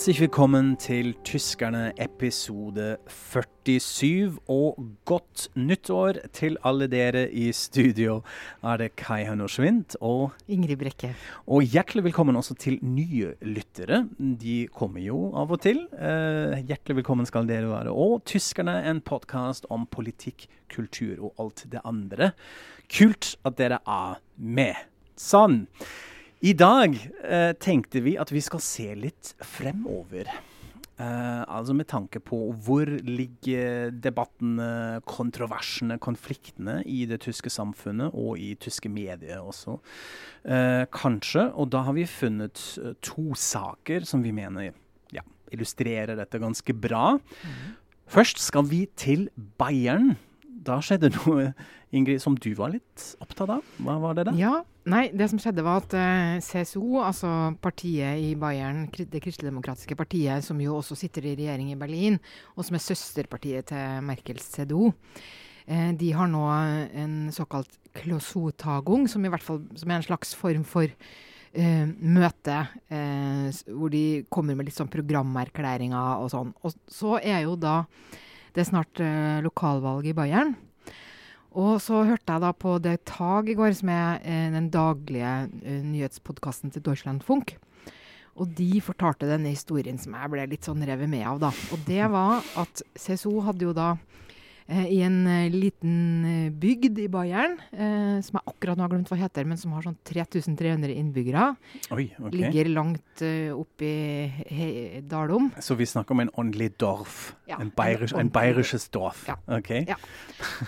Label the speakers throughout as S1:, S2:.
S1: Herzlich willkommen til Tyskerne episode 47. Og godt nyttår til alle dere i studio. Er det Kai Hønner Schwint og
S2: Ingrid Brekke.
S1: Og hjertelig velkommen også til nye lyttere. De kommer jo av og til. Eh, hjertelig velkommen skal dere være. Og Tyskerne, en podkast om politikk, kultur og alt det andre. Kult at dere er med. Sånn. I dag eh, tenkte vi at vi skal se litt fremover. Eh, altså med tanke på hvor ligger debattene, kontroversene, konfliktene i det tyske samfunnet og i tyske medier også. Eh, kanskje. Og da har vi funnet eh, to saker som vi mener ja, illustrerer dette ganske bra. Mm. Først skal vi til Bayern da skjedde noe Ingrid, som du var litt opptatt av. Hva var det da?
S2: Ja, nei, Det som skjedde var at eh, CSO, altså partiet i Bayern, det kristeligdemokratiske partiet, som jo også sitter i regjering i Berlin, og som er søsterpartiet til Merkels CDO, uh, de har nå en såkalt Klosotagung, som i hvert fall som er en slags form for uh, møte, hvor de kommer med litt sånn programerklæringer og sånn. Og så er jo da det er snart lokalvalg i Bayern. Og så hørte jeg da på Det Tag i går, som er eh, den daglige eh, nyhetspodkasten til Deutschlandfunk. Og de fortalte denne historien som jeg ble litt sånn revet med av, da. Og det var at CSO hadde jo da i en eh, liten eh, bygd i Bayern, som jeg akkurat nå har glemt hva heter, men som har sånn 3300 innbyggere.
S1: Oi, okay.
S2: Ligger langt oppe i Dalom.
S1: Så vi snakker om en åndelig dorf? Ja, en, bayerisch, en bayerisches dorf?
S2: Ja.
S1: Okay.
S2: ja.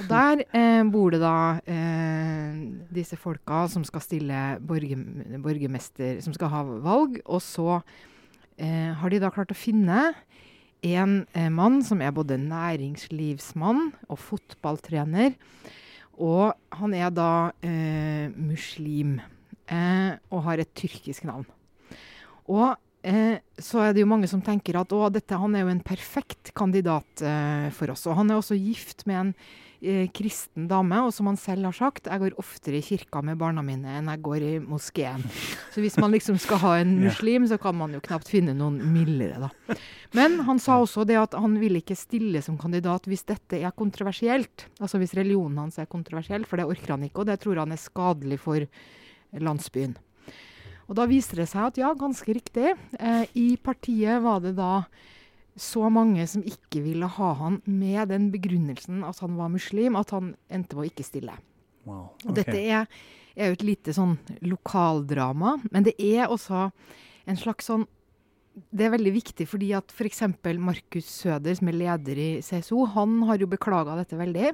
S2: Og der eh, bor det da eh, disse folka som skal stille borge, borgermester Som skal ha valg. Og så eh, har de da klart å finne en eh, mann som er både næringslivsmann og fotballtrener. Og han er da eh, muslim eh, og har et tyrkisk navn. Og eh, så er det jo mange som tenker at å, dette, han er jo en perfekt kandidat eh, for oss. Og han er også gift med en eh, kristen dame, og som han selv har sagt, jeg går oftere i kirka med barna mine enn jeg går i moskeen. Så hvis man liksom skal ha en muslim, så kan man jo knapt finne noen mildere, da. Men han sa også det at han vil ikke stille som kandidat hvis dette er kontroversielt. Altså hvis religionen hans er kontroversiell, for det orker han ikke, og det tror han er skadelig for landsbyen. Og da viser det seg at ja, ganske riktig. Eh, I partiet var det da så mange som ikke ville ha han med den begrunnelsen at han var muslim, at han endte med å ikke stille.
S1: Wow.
S2: Okay. Og dette er, er, jo et lite sånn lokaldrama, men det er også en slags sånn Det er veldig viktig fordi at f.eks. For Markus Søder, som er leder i CSO, han har jo beklaga dette veldig.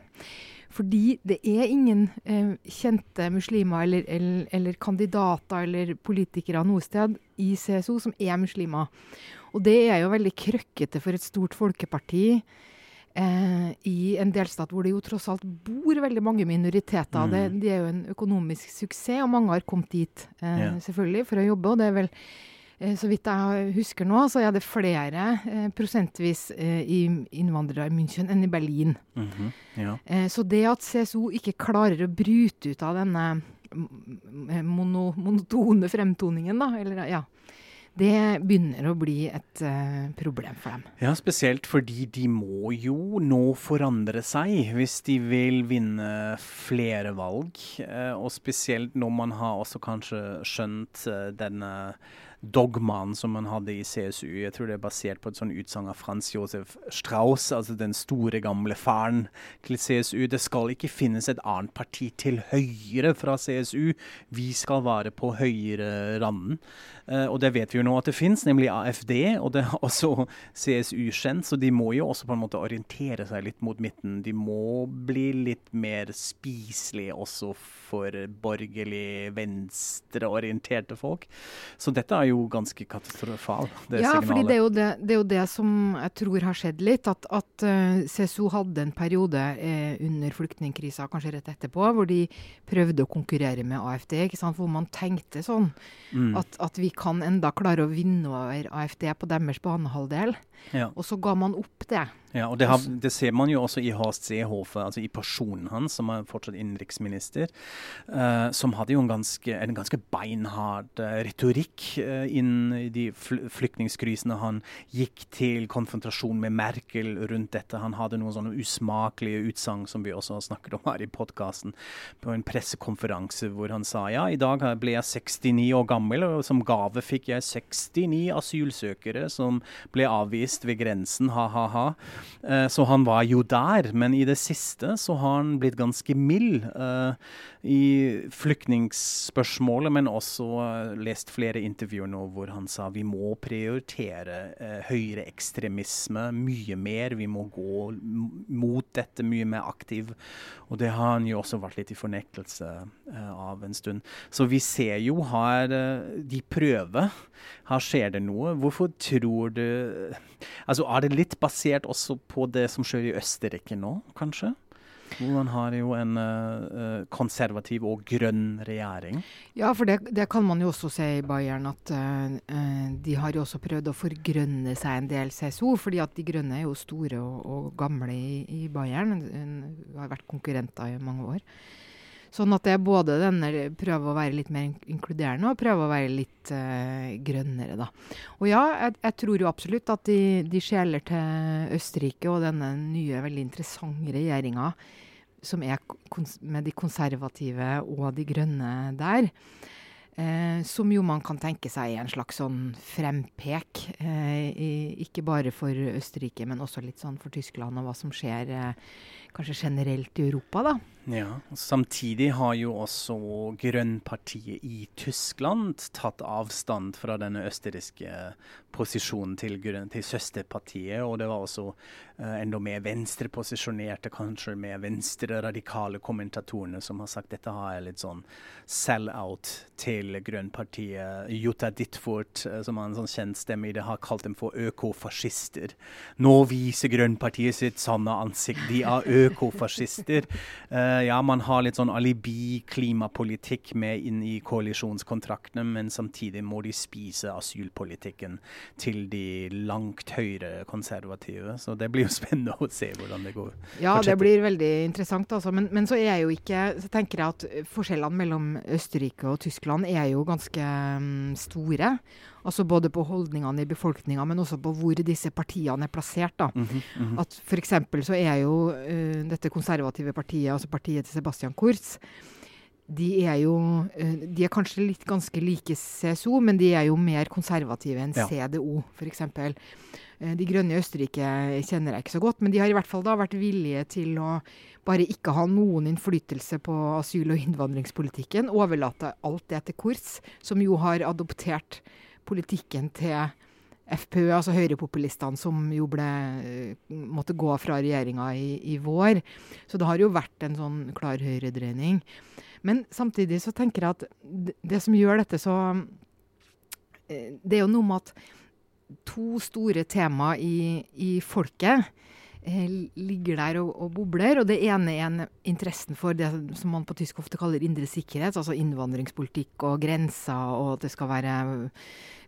S2: Fordi det er ingen eh, kjente muslimer eller, eller, eller kandidater eller politikere noe sted i CSO som er muslimer. Og det er jo veldig krøkkete for et stort folkeparti eh, i en delstat hvor det jo tross alt bor veldig mange minoriteter. Mm. Det, de er jo en økonomisk suksess, og mange har kommet dit eh, yeah. selvfølgelig for å jobbe. og det er vel eh, så vidt jeg husker nå, så er det flere eh, prosentvis eh, i innvandrere i München enn i Berlin.
S1: Mm -hmm. ja.
S2: eh, så det at CSO ikke klarer å bryte ut av denne mono, monotone fremtoningen, da, eller ja, det begynner å bli et uh, problem for dem.
S1: Ja, spesielt fordi de må jo nå forandre seg hvis de vil vinne flere valg. Uh, og spesielt når man har også kanskje skjønt uh, denne dogmaen som man hadde i CSU. Jeg tror det er basert på et sånn utsagn av Frans Josef Strauss, altså den store, gamle faren til CSU. Det skal ikke finnes et annet parti til høyre fra CSU. Vi skal være på høyre randen. Uh, og det vet vi jo nå at det fins, nemlig AFD, og det er også CSU kjent. Så de må jo også på en måte orientere seg litt mot midten. De må bli litt mer spiselige også for borgerlig venstreorienterte folk. Så dette er jo ganske katastrofalt,
S2: Det ja, fordi det er, det, det er, jo det, som jeg tror har skjedd litt. At, at eh, CSO hadde en periode eh, under flyktningkrisa, kanskje rett etterpå, hvor de prøvde å konkurrere med AFD. Hvor man tenkte sånn mm. at, at, vi kan enda klare å vinne over AFD på deres banehalvdel.
S1: Ja.
S2: Og så ga man opp det.
S1: Ja, og det, har, det, ser man jo også i Horst Seehofer, altså i personen hans, som er fortsatt innenriksminister, uh, som hadde jo en ganske, en ganske beinhard uh, retorikk uh, innen de fl flyktningkrisene. Han gikk til konfrontasjon med Merkel rundt dette. Han hadde noen sånne usmakelige utsagn som vi også har snakket om her i podkasten, på en pressekonferanse hvor han sa ja, i dag ble jeg 69 år gammel, og som gave fikk jeg 69 asylsøkere som ble avvist ved grensen, ha-ha-ha. Eh, så han var jo der. Men i det siste så har han blitt ganske mild uh, i flyktningspørsmålet, men også uh, lest flere intervjuer nå hvor han sa vi må prioritere uh, høyreekstremisme mye mer. Vi må gå mot dette mye mer aktiv. Og det har han jo også vært litt i fornektelse av en stund. Så vi ser jo her de prøver. Her skjer det noe. Hvorfor tror du Altså er det litt basert også på det som skjer i Østerrike nå, kanskje? Hvor man har jo en uh, konservativ og grønn regjering.
S2: Ja, for det, det, kan man jo også se i Bayern, at uh, de har jo også prøvd å forgrønne seg en del CSO. fordi at de grønne er jo store og, og gamle i, i Bayern. De har vært konkurrenter i mange år. Sånn at det er både denne prøve å være litt mer inkluderende og prøve å være litt uh, grønnere, da. Og ja, jeg, jeg, tror jo absolutt at de, de skjeler til Østerrike og denne nye, veldig interessante regjeringa som er med de konservative og de grønne der. Eh, som jo man kan tenke seg er en slags sånn frempek. Eh, ikke bare for Østerrike, men også litt sånn for Tyskland og hva som skjer eh, kanskje generelt i Europa, da.
S1: Ja, Samtidig har jo også Grønnpartiet i Tyskland tatt avstand fra denne østerrikske posisjonen til, til søsterpartiet. Og det var også uh, enda mer venstreposisjonerte, kanskje mer venstre-radikale kommentatorene som har sagt dette har jeg litt sånn sell-out til Grønnpartiet. Jutta Dittfurt, uh, som har en sånn kjent stemme i det, har kalt dem for økofascister. Nå viser Grønnpartiet sitt sanne ansikt. De er økofascister. Uh, ja, man har litt sånn alibi-klimapolitikk med inn i koalisjonskontraktene, men samtidig må de spise asylpolitikken til de langt høyere konservative. Så det blir jo spennende å se hvordan det går.
S2: Ja, det blir veldig interessant, altså. Men, men, så er jeg jo ikke Så tenker jeg at forskjellene mellom Østerrike og Tyskland er jo ganske um, store. Altså både på holdningene i befolkninga, men også på hvor disse partiene er plassert. da. Mm -hmm, mm -hmm. At F.eks. så er jo uh, dette konservative partiet, altså partiet til Sebastian Kurz, de er jo uh, De er kanskje litt ganske like CSO, men de er jo mer konservative enn ja. CDO, f.eks. Uh, de grønne i Østerrike kjenner jeg ikke så godt, men de har i hvert fall da vært villige til å bare ikke ha noen innflytelse på asyl- og innvandringspolitikken. Overlate alt det til Kurz, som jo har adoptert politikken til FPØ, altså høyrepopulistene, som jo ble, eh, måtte gå fra regjeringa i, i, vår. Så det har jo vært en sånn klar høyredreining. Men samtidig så tenker jeg at det, som gjør dette så eh, Det er jo noe med at to store tema i, i folket ligger der og, og, bobler. Og det ene er interessen for det som man på tysk ofte kaller indre sikkerhet. Altså innvandringspolitikk og grenser, og at det skal være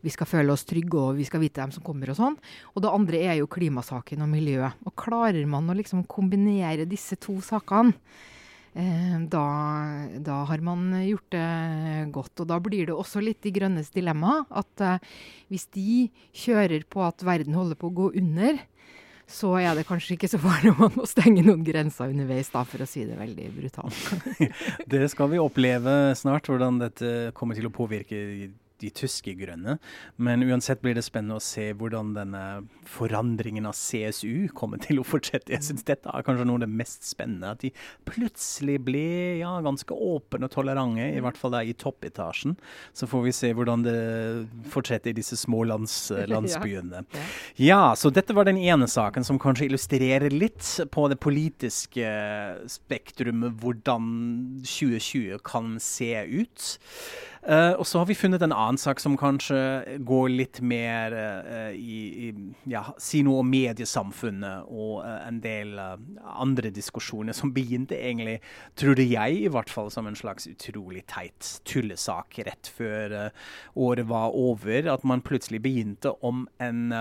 S2: Vi skal føle oss trygge, og vi skal vite hvem som kommer og sånn. Og det andre er jo klimasaken og miljøet. Og klarer man å liksom kombinere disse to sakene, eh, da, da, har man gjort det godt. Og da blir det også litt De grønnes dilemma. At eh, hvis de kjører på at verden holder på å gå under, så er det kanskje ikke så farlig om man må stenge noen grenser underveis, da, for å si det veldig brutalt.
S1: det skal vi oppleve snart, hvordan dette kommer til å påvirke de tyske grønne. Men uansett blir det spennende å se hvordan denne forandringen av CSU kommer til å fortsette. Jeg syns dette er kanskje noe av det mest spennende. At de plutselig ble ja, ganske åpne og tolerante, i hvert fall der i toppetasjen. Så får vi se hvordan det fortsetter i disse små lands, landsbyene. Ja, så dette var den ene saken som kanskje illustrerer litt på det politiske spektrumet hvordan 2020 kan se ut. Uh, og så har vi funnet en annen sak som kanskje går litt mer uh, i, i ja, Si noe om mediesamfunnet og uh, en del andre diskusjoner som begynte egentlig, trodde jeg i hvert fall, som en slags utrolig teit tullesak rett før året var over. At man plutselig begynte om en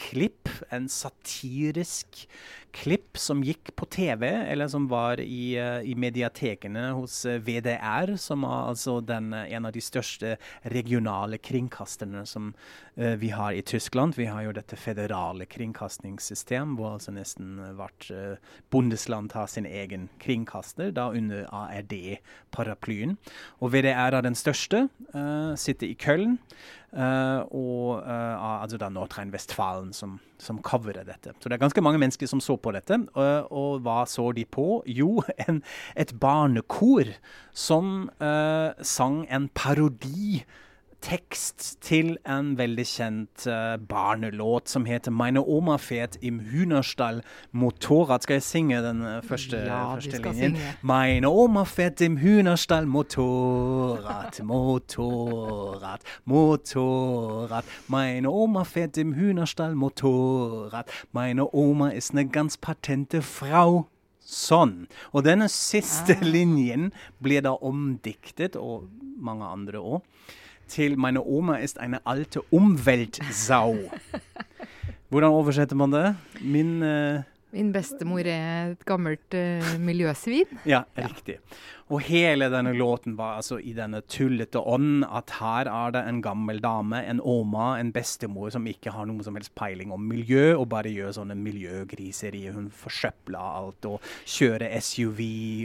S1: klipp, en satirisk klipp som gikk på TV, eller som var i, i mediatekene hos VDR, som er altså den, uh, av de største regionale kringkasterne som vi har i Tyskland. Vi har jo dette federale kringkastingssystem, hvor altså nesten hvert bondesland har sin egen kringkaster, da under ARD-paraplyen. Og VDR er den største, sitter i Köln. Uh, og uh, altså da Nordrhein-Westfalen som, som coverer dette. Så det er ganske mange mennesker som så på dette. Uh, og hva så de på? Jo, en, et barnekor som sang en parodi tekst til en veldig kjent uh, barnelåt som heter 'Meine Oma fährt im Hühnerstall Motorrad'. Skal jeg synge den uh, første,
S2: ja,
S1: første linjen? Synge. 'Meine Oma fährt im Hühnerstall Motorrad, Motorrad, Motorrad'. 'Meine Oma fährt im Hühnerstall Motorrad'. 'Meine Oma ist eine ganz patente Frau'. Sånn. Og denne siste ah. linjen blir da omdiktet, og mange andre òg til 'Meine Oma ist eine alte Umweltsau'. Hvordan oversetter man det? Min uh,
S2: Min bestemor er et gammelt uh, miljøsvin.
S1: Ja, riktig. Og hele denne låten var altså i denne tullete ånd at her er det en gammel dame, en oma, en bestemor som ikke har noe som helst peiling om miljø, og bare gjør sånne miljøgriseri. Hun forsøpler alt og kjører SUV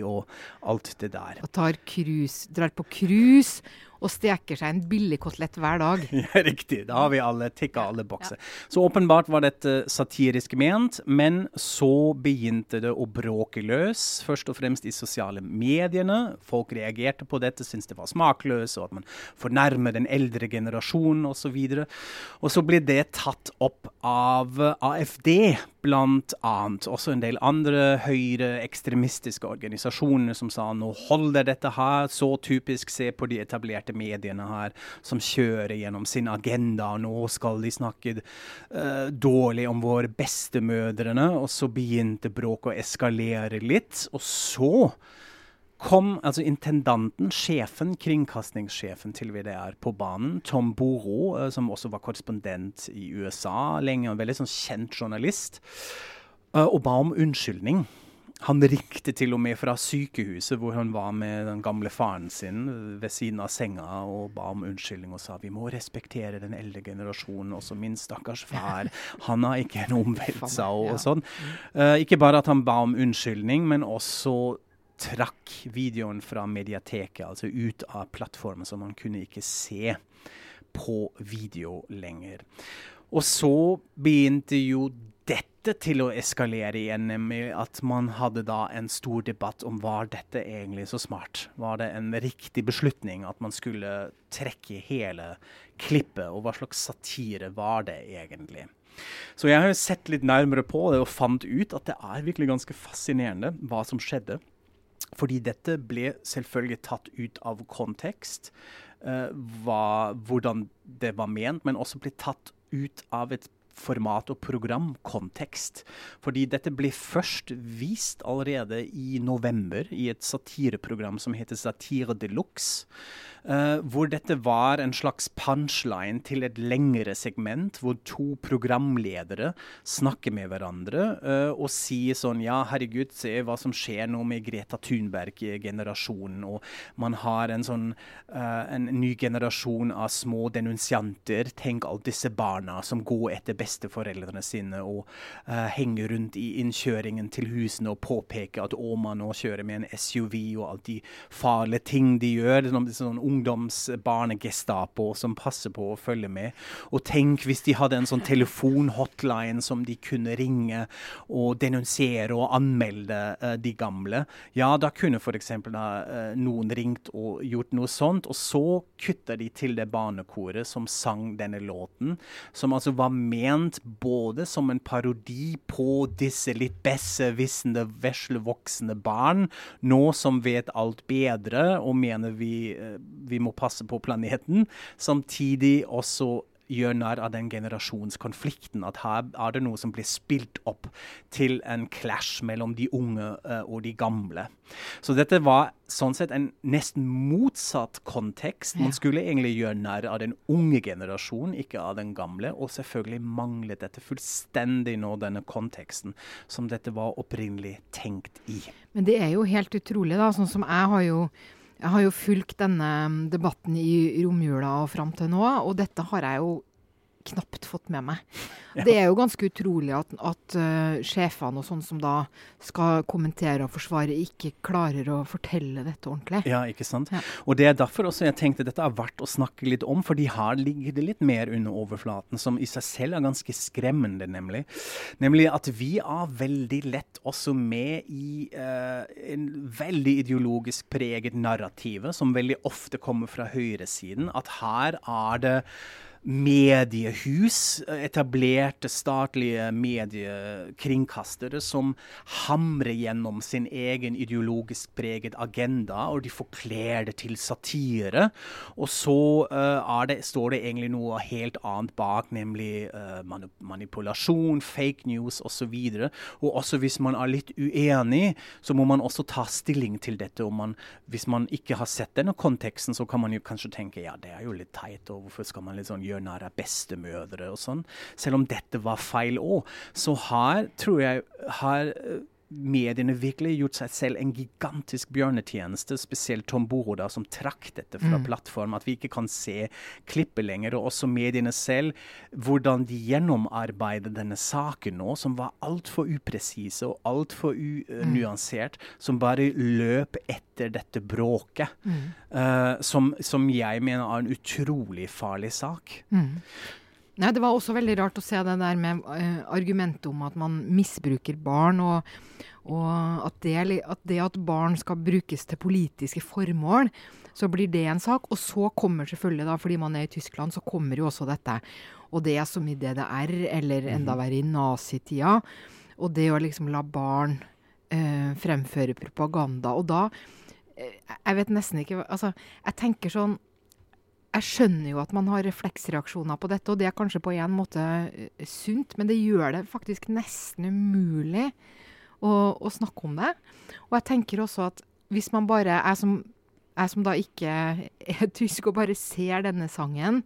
S1: og alt det der.
S2: Og tar krus, drar på cruise og steker seg en billig kotelett hver dag.
S1: Ja, riktig. Da har vi alle tikka alle bokser. Ja. Så åpenbart var dette satirisk ment, men så begynte det å bråke løs. Først og fremst i sosiale mediene. Folk reagerte på dette, syntes det var smakløst, og at man fornærmer den eldre generasjonen osv. Og, og så ble det tatt opp av AFD, blant annet. Også en del andre høyreekstremistiske organisasjoner som sa nå holder dette her, så typisk se på de etablerte mediene her som kjører gjennom sin agenda. Nå skal de snakke uh, dårlig om våre bestemødrene. Og så begynte bråket å eskalere litt. Og så kom altså intendanten, sjefen, kringkastingssjefen til VDR på banen, Tom Boro, uh, som også var korrespondent i USA lenge, en veldig sånn kjent journalist, uh, og ba om unnskyldning. Han ringte til og med fra sykehuset hvor han var med den gamle faren sin ved siden av senga og ba om unnskyldning og sa vi må respektere den eldre generasjonen, også min stakkars far. Han har ikke en omveltelse og sånn. Uh, ikke bare at han ba om unnskyldning, men også trakk videoen fra mediateket, altså ut av plattformen, så man kunne ikke se på video lenger. Og så begynte jo dette til å eskalere igjen, nemlig at man hadde da en stor debatt om var dette egentlig så smart? Var det en riktig beslutning at man skulle trekke hele klippet, og hva slags satire var det egentlig? Så jeg har sett litt nærmere på det og fant ut at det er virkelig ganske fascinerende hva som skjedde. Fordi dette ble selvfølgelig tatt ut av kontekst, uh, hva, hvordan det var ment, men også ble tatt ut av et format og programkontekst. Fordi dette ble først vist allerede i november i et satireprogram som heter Satire de Luxe. Uh, hvor dette var en slags punchline til et lengre segment, hvor to programledere snakker med hverandre uh, og sier sånn Ja, herregud, se hva som skjer nå med Greta Thunberg-generasjonen. Og man har en sånn uh, en ny generasjon av små denunsianter. Tenk alle disse barna som går etter besteforeldrene sine og henger rundt i innkjøringen til husene og påpeker at Åma nå kjører med en SUV og alt de farlige ting de gjør. sånn, sånn ungdomsbarnegestapo som passer på å følge med. Og tenk hvis de hadde en sånn telefonhotline som de kunne ringe og denunsiere og anmelde uh, de gamle. Ja, da kunne f.eks. Uh, noen ringt og gjort noe sånt. Og så kutter de til det barnekoret som sang denne låten, som altså var ment både som en parodi på disse litt besserwissende, veslevoksne barn, nå som vet alt bedre og mener vi, eh, vi må passe på planeten, samtidig også gjør narr av den generasjonskonflikten. At her er det noe som blir spilt opp til en clash mellom de unge uh, og de gamle. Så dette var sånn sett en nesten motsatt kontekst. Man skulle egentlig gjøre narr av den unge generasjonen, ikke av den gamle. Og selvfølgelig manglet dette fullstendig nå denne konteksten som dette var opprinnelig tenkt i.
S2: Men det er jo helt utrolig, da. Sånn som jeg har jo jeg har jo fulgt denne debatten i romjula og fram til nå, og dette har jeg jo knapt fått med meg. Ja. Det er jo ganske utrolig at, at uh, sjefene og sånn som da skal kommentere og forsvare, ikke klarer å fortelle dette ordentlig.
S1: Ja, ikke sant. Ja. Og det er derfor også jeg tenkte dette er verdt å snakke litt om, fordi her ligger det litt mer under overflaten, som i seg selv er ganske skremmende, nemlig. Nemlig at vi er veldig lett også med i uh, en veldig ideologisk preget narrativ, som veldig ofte kommer fra høyresiden, at her er det mediehus, etablerte statlige mediekringkastere som hamrer gjennom sin egen ideologisk preget agenda, og de forkler det til satire. Og så uh, det, står det egentlig noe helt annet bak, nemlig uh, manipulasjon, fake news osv. Og, og også hvis man er litt uenig, så må man også ta stilling til dette. man, Hvis man ikke har sett denne konteksten, så kan man jo kanskje tenke ja, det er jo litt teit, og hvorfor skal man litt sånn gjøre gjør narr av bestemødre og sånn. Selv om dette var feil òg. Så her tror jeg har eh, mediene virkelig gjort seg selv en gigantisk bjørnetjeneste, spesielt Tom Boroda, som trakk dette fra mm. plattform, at vi ikke kan se klippet lenger. Og også mediene selv, hvordan de gjennomarbeider denne saken nå, som var altfor upresise og altfor unyansert, mm. som bare løp etter dette bråket, mm. uh, som, som, jeg mener er en utrolig farlig sak.
S2: Mm. Nei, Det var også veldig rart å se det der med uh, argumentet om at man misbruker barn, og, og at, det, at, det, at barn skal brukes til politiske formål, så blir det en sak. Og så kommer selvfølgelig, da, fordi man er i Tyskland, så kommer jo også dette. Og det er som i DDR, eller enda mhm. verre i nazitida. Og det å liksom la barn uh, fremføre propaganda. Og da uh, Jeg vet nesten ikke Altså, jeg tenker sånn jeg skjønner jo at man har refleksreaksjoner på dette, og det er kanskje på en måte uh, sunt, men det gjør det faktisk nesten umulig å, å, snakke om det. Og jeg tenker også at hvis man bare er som, jeg som da ikke er tysk og bare ser denne sangen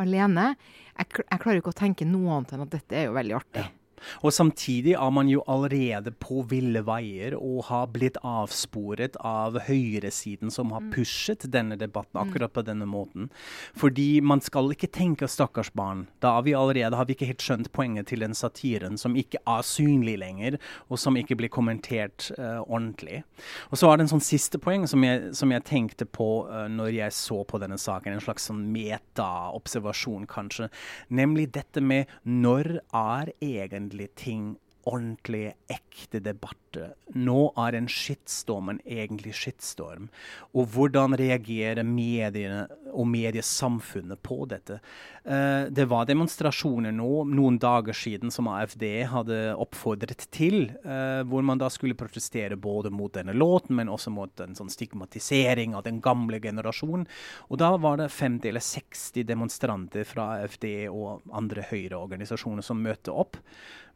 S2: alene, jeg, jeg klarer ikke å tenke noe annet enn at dette er jo veldig artig. Ja.
S1: Og samtidig er man jo allerede på ville veier og har blitt avsporet av høyresiden som har mm. pushet denne debatten mm. akkurat på denne måten. Fordi man skal ikke tenke 'stakkars barn'. Da har vi allerede har vi ikke helt skjønt poenget til den satiren som ikke er synlig lenger, og som ikke blir kommentert uh, ordentlig. Og så er det en sånn siste poeng som jeg, som jeg tenkte på uh, når jeg så på denne saken, en slags sånn meta-observasjon kanskje, nemlig dette med når er egentlig ordentlige ting, ordentlige, ekte debatter. Nå er en skittstorm en egentlig skittstorm. Og hvordan reagerer mediene og mediesamfunnet på dette? Uh, det var demonstrasjoner nå, noen dager siden som AFD hadde oppfordret til, uh, hvor man da skulle protestere både mot denne låten, men også mot en sånn stigmatisering av den gamle generasjonen. Og da var det 50 eller 60 demonstranter fra AFD og andre høyreorganisasjoner som møtte opp.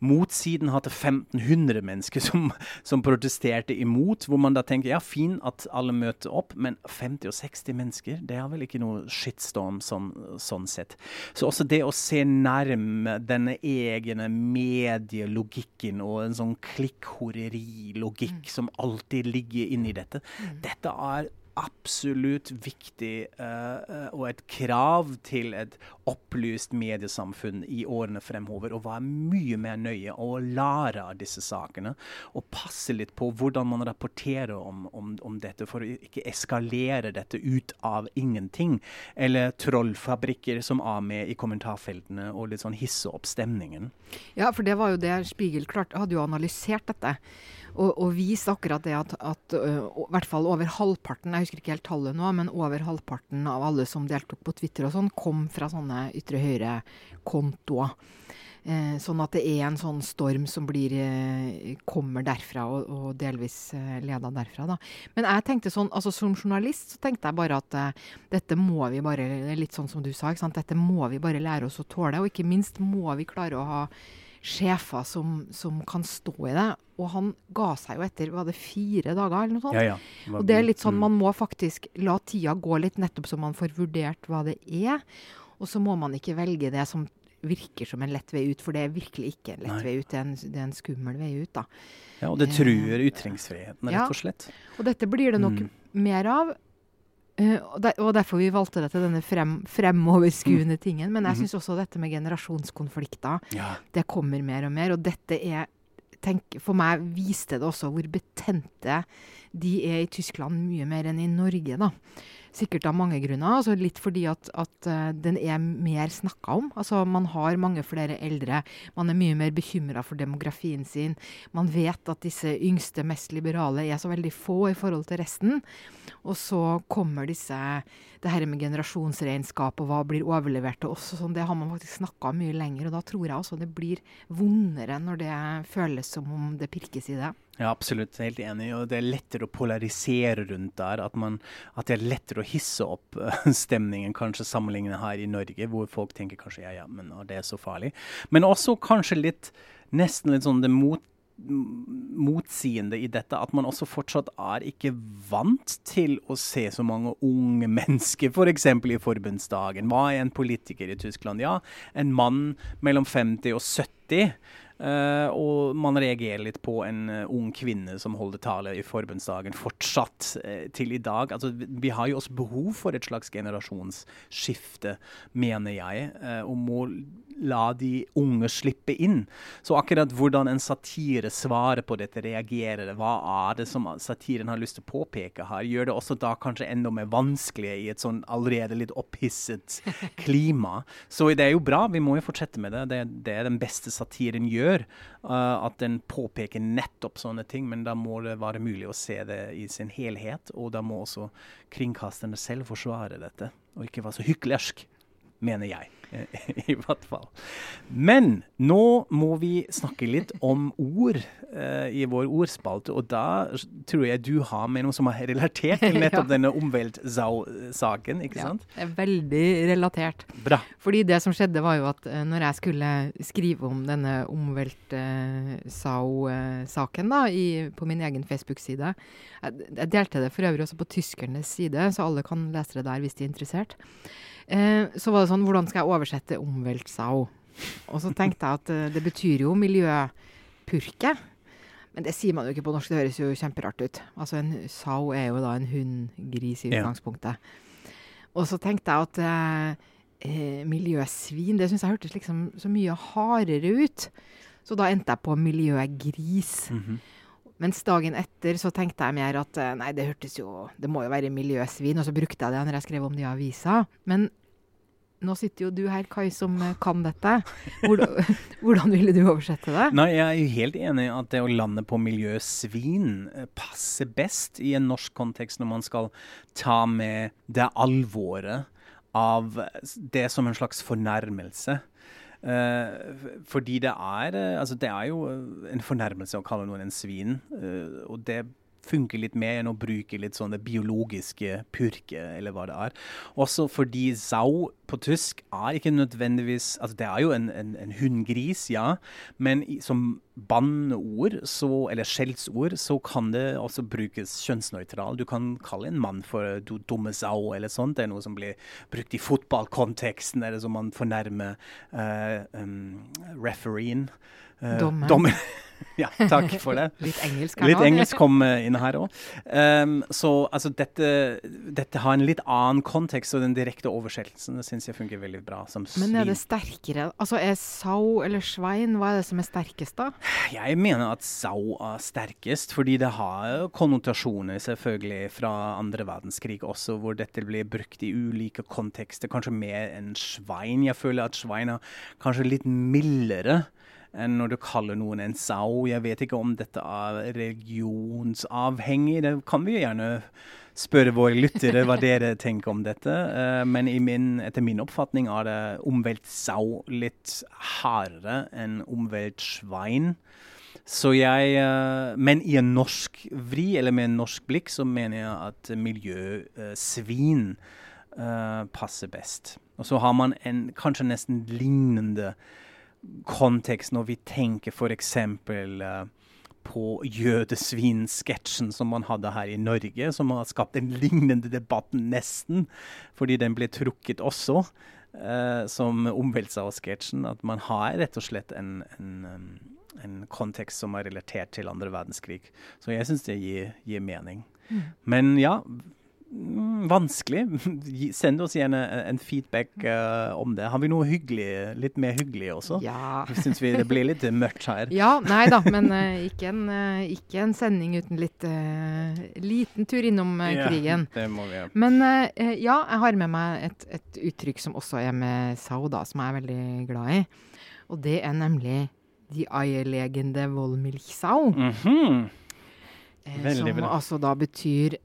S1: Motsiden hadde 1500 mennesker som, som, protesterte imot, hvor man da tenker ja, fin at alle møter opp, men 50 og 60 mennesker, det er vel ikke noe shitstorm sånn, sånn sett. Så også det å se nærme denne egne medielogikken og en sånn klikkhoreri-logikk mm. som alltid ligger inni dette, mm. dette er absolutt viktig uh, og et krav til et opplyst mediesamfunn i årene fremover. Å være mye mer nøye og lære av disse sakene. Og passe litt på hvordan man rapporterer om, om, om, dette, for å ikke eskalere dette ut av ingenting. Eller trollfabrikker som er med i kommentarfeltene og litt sånn hisse opp stemningen.
S2: Ja, for det var jo det Spiegel klart hadde jo analysert dette og, og viste akkurat det at, at uh, hvert fall over halvparten, jeg husker ikke helt tallet nå, men over halvparten av alle som deltok på Twitter og sånn, kom fra sånne ytre høyre-kontoer. Eh, sånn at det er en sånn storm som blir, eh, kommer derfra, og, og delvis eh, leda derfra. Da. Men jeg tenkte sånn, altså som journalist så tenkte jeg bare at eh, dette må vi bare Litt sånn som du sa, ikke sant? dette må vi bare lære oss å tåle. Og ikke minst må vi klare å ha sjefer som, som kan stå i det. Og han ga seg jo etter var det fire dager, eller noe sånt.
S1: Ja, ja.
S2: Og det er litt sånn,
S1: mm.
S2: Man må faktisk la tida gå litt, nettopp så man får vurdert hva det er. Og så må man ikke velge det som virker som en lett vei ut, for det er virkelig ikke en lett
S1: Nei.
S2: vei ut. Det er en, det er en skummel vei ut. da.
S1: Ja, og det truer ytringsfriheten, rett og slett.
S2: Og dette blir det nok
S1: Mm.
S2: mer av. eh, og, der, og derfor vi valgte dette, denne frem, fremoverskuende tingen. Men jeg
S1: Mhm.
S2: syns også dette med generasjonskonflikter,
S1: Ja.
S2: det kommer mer og mer. Og dette er tenk, For meg viste det også hvor betente de er i Tyskland mye mer enn i Norge, da. Sikkert av mange grunner. altså Litt fordi at, at eh, den er mer snakka om. Altså Man har mange flere eldre. Man er mye mer bekymra for demografien sin. Man vet at disse yngste, mest liberale er så veldig få i forhold til resten. Og så kommer disse det her med generasjonsregnskap og hva blir overlevert til oss. sånn, Det har man faktisk snakka mye lenger. Og da tror jeg også det blir vondere når det føles som om det pirkes i det.
S1: Ja, absolutt. Helt enig. Og det er lettere å polarisere rundt der. At, man, at det er lettere å hisse opp eh, stemningen, kanskje sammenlignet her i Norge, hvor folk tenker kanskje ja, ja, men det er så farlig. Men også kanskje litt Nesten litt sånn det mot, m- motsiende i dette, at man også fortsatt er ikke vant til å se så mange unge mennesker, f.eks. For i forbundsdagen. Hva er en politiker i Tyskland? Ja, en mann mellom 50 og 70. Eh, og man reagerer litt på en uh, ung kvinne som holder tale i forbundsdagen fortsatt uh, til i dag. Altså, vi, har jo også behov for et slags generasjonsskifte, mener jeg, eh, om å la de unge slippe inn. Så akkurat hvordan en satire svarer på dette, reagerer, hva er det som satiren har lyst til å påpeke her, gjør det også da kanskje enda mer vanskelig i et sånn allerede litt opphisset klima. Så det er jo bra, vi må jo fortsette med det. Det, det er den beste satiren gjør. Uh, at den påpeker nettopp sånne ting, men da må det være mulig å se det i sin helhet. Og da må også kringkasterne selv forsvare dette, og ikke være så hyklersk, mener jeg. I hvert fall. Men nå må vi snakke litt om ord uh, i vår ordspalte, og da tror jeg du har med noe som er relatert til nettopp
S2: Ja.
S1: denne omveltsaken, ikke
S2: Ja,
S1: sant?
S2: er veldig relatert.
S1: Bra.
S2: Fordi det som skjedde, var jo at uh, når jeg skulle skrive om denne omvelt-sau-saken da, i- på min egen Facebook-side jeg, jeg delte det for øvrig også på tyskernes side, så alle kan lese det der hvis de er interessert. Eh, så var det sånn Hvordan skal jeg oversette omvelt-sau? Og så tenkte jeg at eh, det betyr jo miljøpurke. Men det sier man jo ikke på norsk, det høres jo kjemperart ut. Altså En sau er jo da en hunngris i i
S1: Ja.
S2: utgangspunktet. Og så tenkte jeg at eh, eh, miljøsvin, det syns jeg hørtes liksom så mye hardere ut. Så da endte jeg på miljøgris.
S1: Mhm.
S2: Mens dagen etter så tenkte jeg mer at eh, nei, det hørtes jo Det må jo være miljøsvin. Og så brukte jeg det når jeg skrev om det i avisa. Men nå sitter jo du her, Kai, som eh, kan dette. Hvordan, ville du oversette det?
S1: Nei, jeg er jo helt enig i at det å lande på miljøsvin eh, passer best i en norsk kontekst når man skal ta med det alvoret av det som en slags fornærmelse. Eh, fordi det er eh, Altså, det er jo en fornærmelse å kalle noen en svin, eh, og det funker litt mer enn å bruke litt sånn det biologiske purke, eller hva det er. Også fordi sau på tysk er ikke nødvendigvis Altså, det er jo en, en, en hunngris, ja, men som banneord, eller skjellsord, så kan det også brukes kjønnsnøytral. Du kan kalle en mann for du dumme sau, eller sånt. Det er noe som blir brukt i fotballkonteksten, eller som man fornærmer uh, um, refereen. Eh,
S2: dommer.
S1: dommer- ja, takk for det.
S2: Litt engelsk
S1: Litt engelsk kom eh, inn her òg. så altså, dette, dette har en litt annen kontekst, og den direkte oversettelsen det syns jeg funker veldig bra. Som
S2: Men er det sterkere? Altså Er sau eller svein, hva er det som er sterkest, da?
S1: Jeg mener at sau er sterkest, fordi det har konnotasjoner selvfølgelig fra andre verdenskrig også, hvor dette blir brukt i ulike kontekster, kanskje mer enn svein. Jeg føler at svein er kanskje litt mildere når du kaller noen en sau. Jeg vet ikke om dette er religionsavhengig, det kan vi jo gjerne spørre våre lyttere hva dere tenker om dette. Uh, men min, etter min oppfatning er det omveltsau litt hardere enn omveltsvein. Så jeg uh, Men i en norsk vri, eller med en norsk blikk, så mener jeg at miljøsvin uh, passer best. Og så har man en kanskje nesten lignende kontekst når vi tenker f.eks. Uh, på jødesvinsketsjen som man hadde her i Norge, som har skapt en lignende debatt nesten, fordi den ble trukket også uh, som omveltelse av sketsjen. At man har rett og slett en, en, en, kontekst som er relatert til andre verdenskrig. Så jeg syns det gir, gir mening. Mm. Men ja, vanskelig. Send oss gjerne en feedback uh, om det. Har vi noe hyggelig, litt mer hyggelig også?
S2: Ja.
S1: Syns vi det blir litt mørkt her.
S2: Ja, nei da, men uh, ikke, en, uh, ikke, en, sending uten litt liten tur innom krigen.
S1: Ja, det må vi gjøre.
S2: Men ja, jeg har med meg et, et uttrykk som også er med Sau, da, som jeg er veldig glad i. Og det er nemlig de eierlegende volmilchsau.
S1: Mm -hmm.
S2: som altså da betyr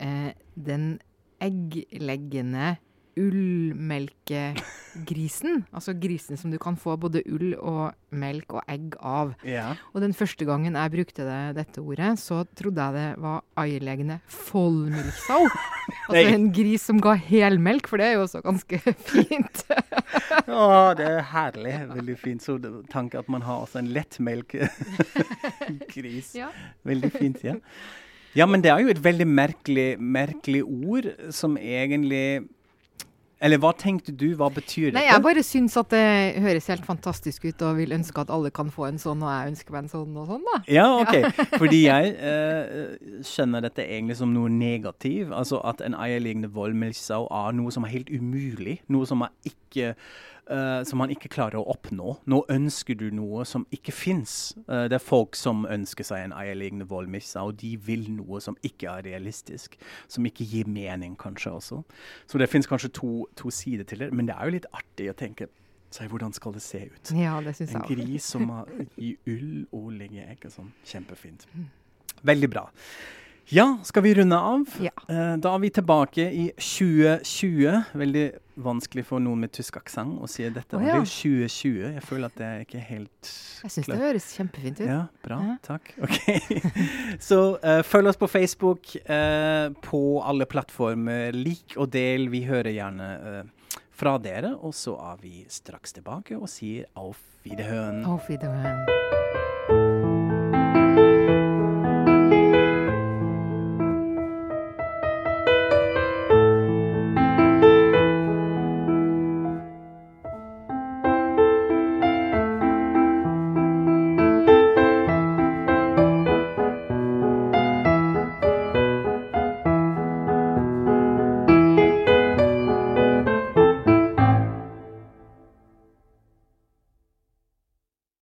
S2: den eggleggende ullmelkegrisen. altså grisen som du kan få både ull og melk og egg av.
S1: Ja.
S2: Og den første gangen jeg brukte det, dette ordet, så trodde jeg det var eierlegende follmilksau. altså en gris som ga helmelk, for det er jo også ganske fint.
S1: Å, det er herlig. Veldig fint. Så tanke at man har også en lettmelkgris.
S2: ja.
S1: Veldig fint, ja. Ja, men det er jo et veldig merkelig, merkelig ord som egentlig eller hva tenkte du, hva betyr det?
S2: Nei, Jeg bare syns at det høres helt fantastisk ut, og vil ønske at alle kan få en sånn, og jeg ønsker meg en sånn og sånn, da.
S1: Ja, OK. Ja. Fordi jeg eh, skjønner dette egentlig som noe negativt. Altså at en eierliggende vollmilchsau er noe som er helt umulig. Noe som er ikke uh, som man ikke klarer å oppnå. Nå ønsker du noe som ikke fins. Uh, det er folk som ønsker seg en eierliggende vollmissa, og de vil noe som ikke er realistisk. Som ikke gir mening, kanskje også. Så det fins kanskje to, to, sider til det. Men det er jo litt artig å tenke seg hvordan skal det se ut?
S2: Ja, det synes jeg.
S1: en gris som har i ull og legger egg og sånn. Kjempefint. Mm. Veldig bra. Ja, skal vi runde av?
S2: Ja.
S1: Uh, da er vi tilbake i 2020. Veldig vanskelig for noen med tysk aksent å si dette. Oh, ja. Det er jo 2020. Jeg føler at det er ikke helt
S2: Jeg syns det høres kjempefint ut.
S1: Ja, bra. Ja. Takk. OK. Så uh, følg oss på Facebook, uh, på alle plattformer. Lik og del. Vi hører gjerne fra dere. Og så er vi straks tilbake og sier auf Wiederhören.
S2: Auf Wiederhøen.